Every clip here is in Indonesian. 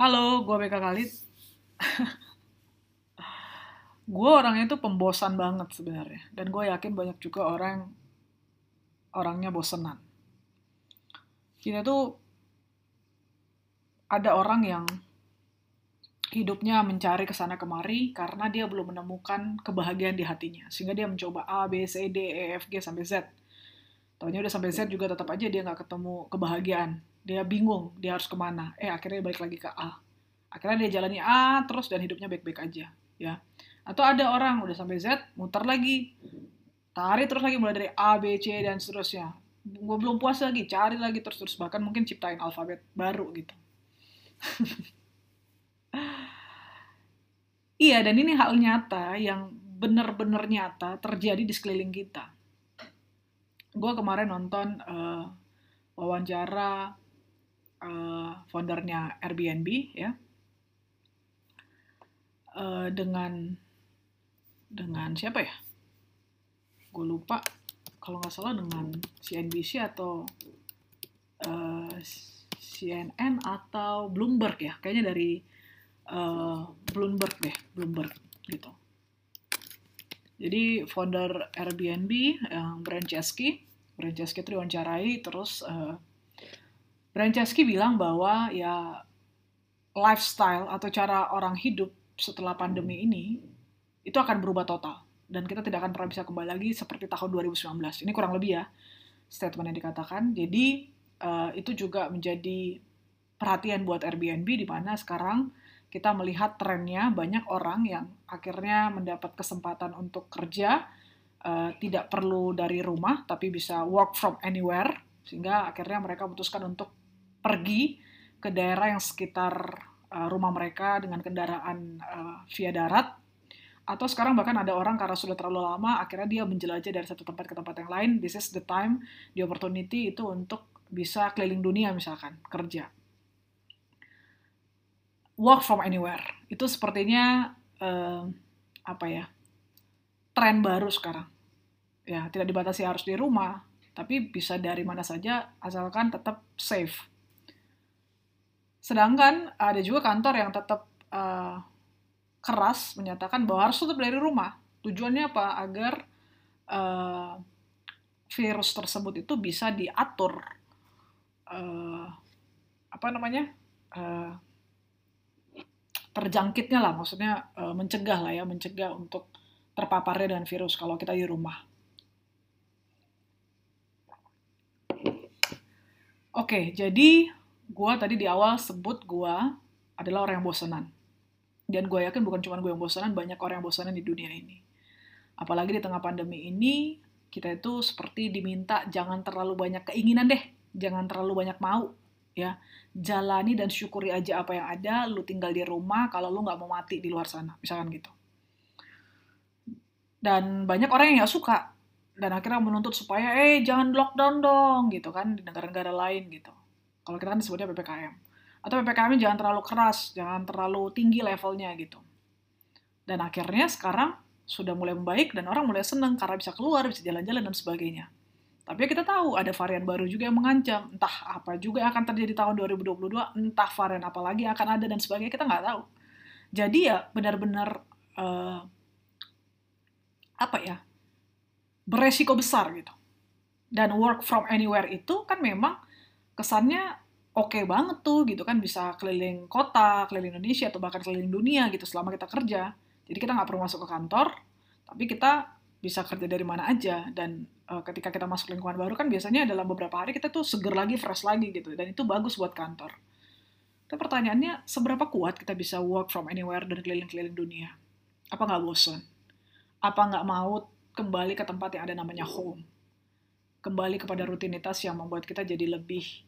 Halo, gue BK Khalid. gue orangnya tuh pembosan banget sebenarnya. Dan gue yakin banyak juga orang orangnya bosenan. Kita tuh ada orang yang hidupnya mencari ke sana kemari karena dia belum menemukan kebahagiaan di hatinya. Sehingga dia mencoba A, B, C, D, E, F, G, sampai Z. Taunya udah sampai Z juga tetap aja dia nggak ketemu kebahagiaan. Dia bingung, dia harus ke mana. Eh, akhirnya balik lagi ke A. Akhirnya dia jalani A terus dan hidupnya baik-baik aja. ya. Atau ada orang udah sampai Z, muter lagi. Tarik terus lagi mulai dari A, B, C, dan seterusnya. Gue belum puas lagi, cari lagi terus-terus. Bahkan mungkin ciptain alfabet baru gitu. Iya, dan ini hal nyata yang benar-benar nyata terjadi di sekeliling kita. Gue kemarin nonton uh, wawancara uh, foundernya Airbnb ya, uh, dengan dengan siapa ya? Gue lupa. Kalau nggak salah dengan CNBC atau uh, CNN atau Bloomberg ya, kayaknya dari uh, Bloomberg deh, Bloomberg gitu. Jadi founder Airbnb yang Brian Chesky, Brian Chesky itu diwawancarai terus uh, Brian Chesky bilang bahwa ya lifestyle atau cara orang hidup setelah pandemi ini itu akan berubah total dan kita tidak akan pernah bisa kembali lagi seperti tahun 2019. Ini kurang lebih ya statement yang dikatakan. Jadi uh, itu juga menjadi perhatian buat Airbnb di mana sekarang kita melihat trennya banyak orang yang akhirnya mendapat kesempatan untuk kerja uh, tidak perlu dari rumah tapi bisa work from anywhere sehingga akhirnya mereka memutuskan untuk pergi ke daerah yang sekitar uh, rumah mereka dengan kendaraan uh, via darat. Atau sekarang bahkan ada orang karena sudah terlalu lama akhirnya dia menjelajah dari satu tempat ke tempat yang lain. This is the time the opportunity itu untuk bisa keliling dunia misalkan kerja work from anywhere. Itu sepertinya uh, apa ya tren baru sekarang. Ya tidak dibatasi harus di rumah tapi bisa dari mana saja asalkan tetap safe. Sedangkan ada juga kantor yang tetap uh, keras menyatakan bahwa harus tetap dari rumah. Tujuannya apa? Agar uh, virus tersebut itu bisa diatur uh, apa namanya uh, terjangkitnya lah, maksudnya uh, mencegah lah ya, mencegah untuk terpaparnya dengan virus kalau kita di rumah. Oke, jadi gue tadi di awal sebut gue adalah orang yang bosanan. Dan gue yakin bukan cuma gue yang bosanan, banyak orang yang bosanan di dunia ini. Apalagi di tengah pandemi ini, kita itu seperti diminta jangan terlalu banyak keinginan deh, jangan terlalu banyak mau, ya jalani dan syukuri aja apa yang ada lu tinggal di rumah kalau lu nggak mau mati di luar sana misalkan gitu. Dan banyak orang yang nggak suka dan akhirnya menuntut supaya eh jangan lockdown dong gitu kan di negara-negara lain gitu. Kalau kita kan disebutnya ppkm atau ppkm jangan terlalu keras jangan terlalu tinggi levelnya gitu. Dan akhirnya sekarang sudah mulai membaik dan orang mulai seneng karena bisa keluar bisa jalan-jalan dan sebagainya tapi kita tahu ada varian baru juga yang mengancam. Entah apa juga akan terjadi tahun 2022, entah varian apa lagi akan ada dan sebagainya, kita nggak tahu. Jadi ya benar-benar uh, apa ya beresiko besar gitu. Dan work from anywhere itu kan memang kesannya oke okay banget tuh gitu kan bisa keliling kota, keliling Indonesia atau bahkan keliling dunia gitu selama kita kerja. Jadi kita nggak perlu masuk ke kantor, tapi kita bisa kerja dari mana aja dan uh, ketika kita masuk lingkungan baru kan biasanya dalam beberapa hari kita tuh seger lagi, fresh lagi gitu dan itu bagus buat kantor. Tapi pertanyaannya seberapa kuat kita bisa work from anywhere dan keliling-keliling dunia? Apa nggak bosan? Apa nggak mau kembali ke tempat yang ada namanya home? Kembali kepada rutinitas yang membuat kita jadi lebih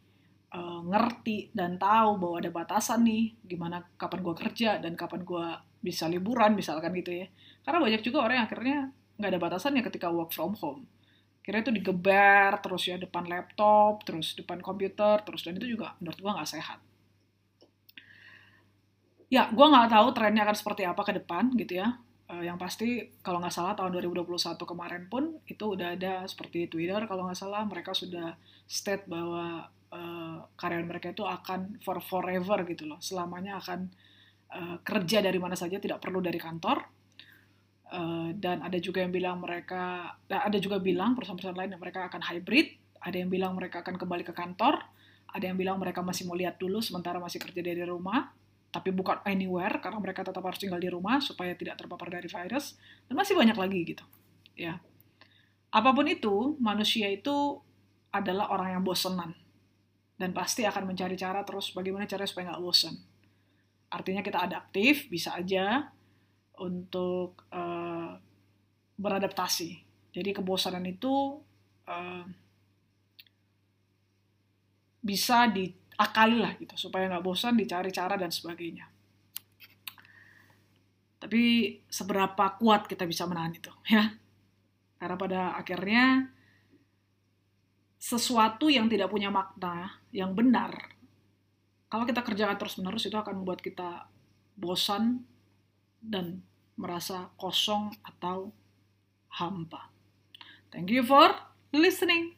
uh, ngerti dan tahu bahwa ada batasan nih, gimana kapan gue kerja dan kapan gue bisa liburan misalkan gitu ya. Karena banyak juga orang yang akhirnya nggak ada batasannya ketika work from home. Kira itu digeber terus ya depan laptop, terus depan komputer, terus dan itu juga menurut gue nggak sehat. Ya, gue nggak tahu trennya akan seperti apa ke depan gitu ya. Uh, yang pasti kalau nggak salah tahun 2021 kemarin pun itu udah ada seperti Twitter kalau nggak salah mereka sudah state bahwa uh, karyawan mereka itu akan for forever gitu loh, selamanya akan uh, kerja dari mana saja, tidak perlu dari kantor. Uh, dan ada juga yang bilang mereka, ada juga bilang perusahaan-perusahaan lain yang mereka akan hybrid, ada yang bilang mereka akan kembali ke kantor, ada yang bilang mereka masih mau lihat dulu sementara masih kerja dari rumah, tapi bukan anywhere karena mereka tetap harus tinggal di rumah supaya tidak terpapar dari virus, dan masih banyak lagi gitu. Ya, apa pun itu, manusia itu adalah orang yang bosenan dan pasti akan mencari cara terus bagaimana caranya supaya nggak bosan. Artinya kita adaptif, bisa aja untuk uh, beradaptasi. Jadi kebosanan itu uh, bisa diakali lah gitu supaya nggak bosan dicari cara dan sebagainya. Tapi seberapa kuat kita bisa menahan itu ya? Karena pada akhirnya sesuatu yang tidak punya makna yang benar, kalau kita kerjakan terus-menerus itu akan membuat kita bosan dan merasa kosong atau hampa. Thank you for listening.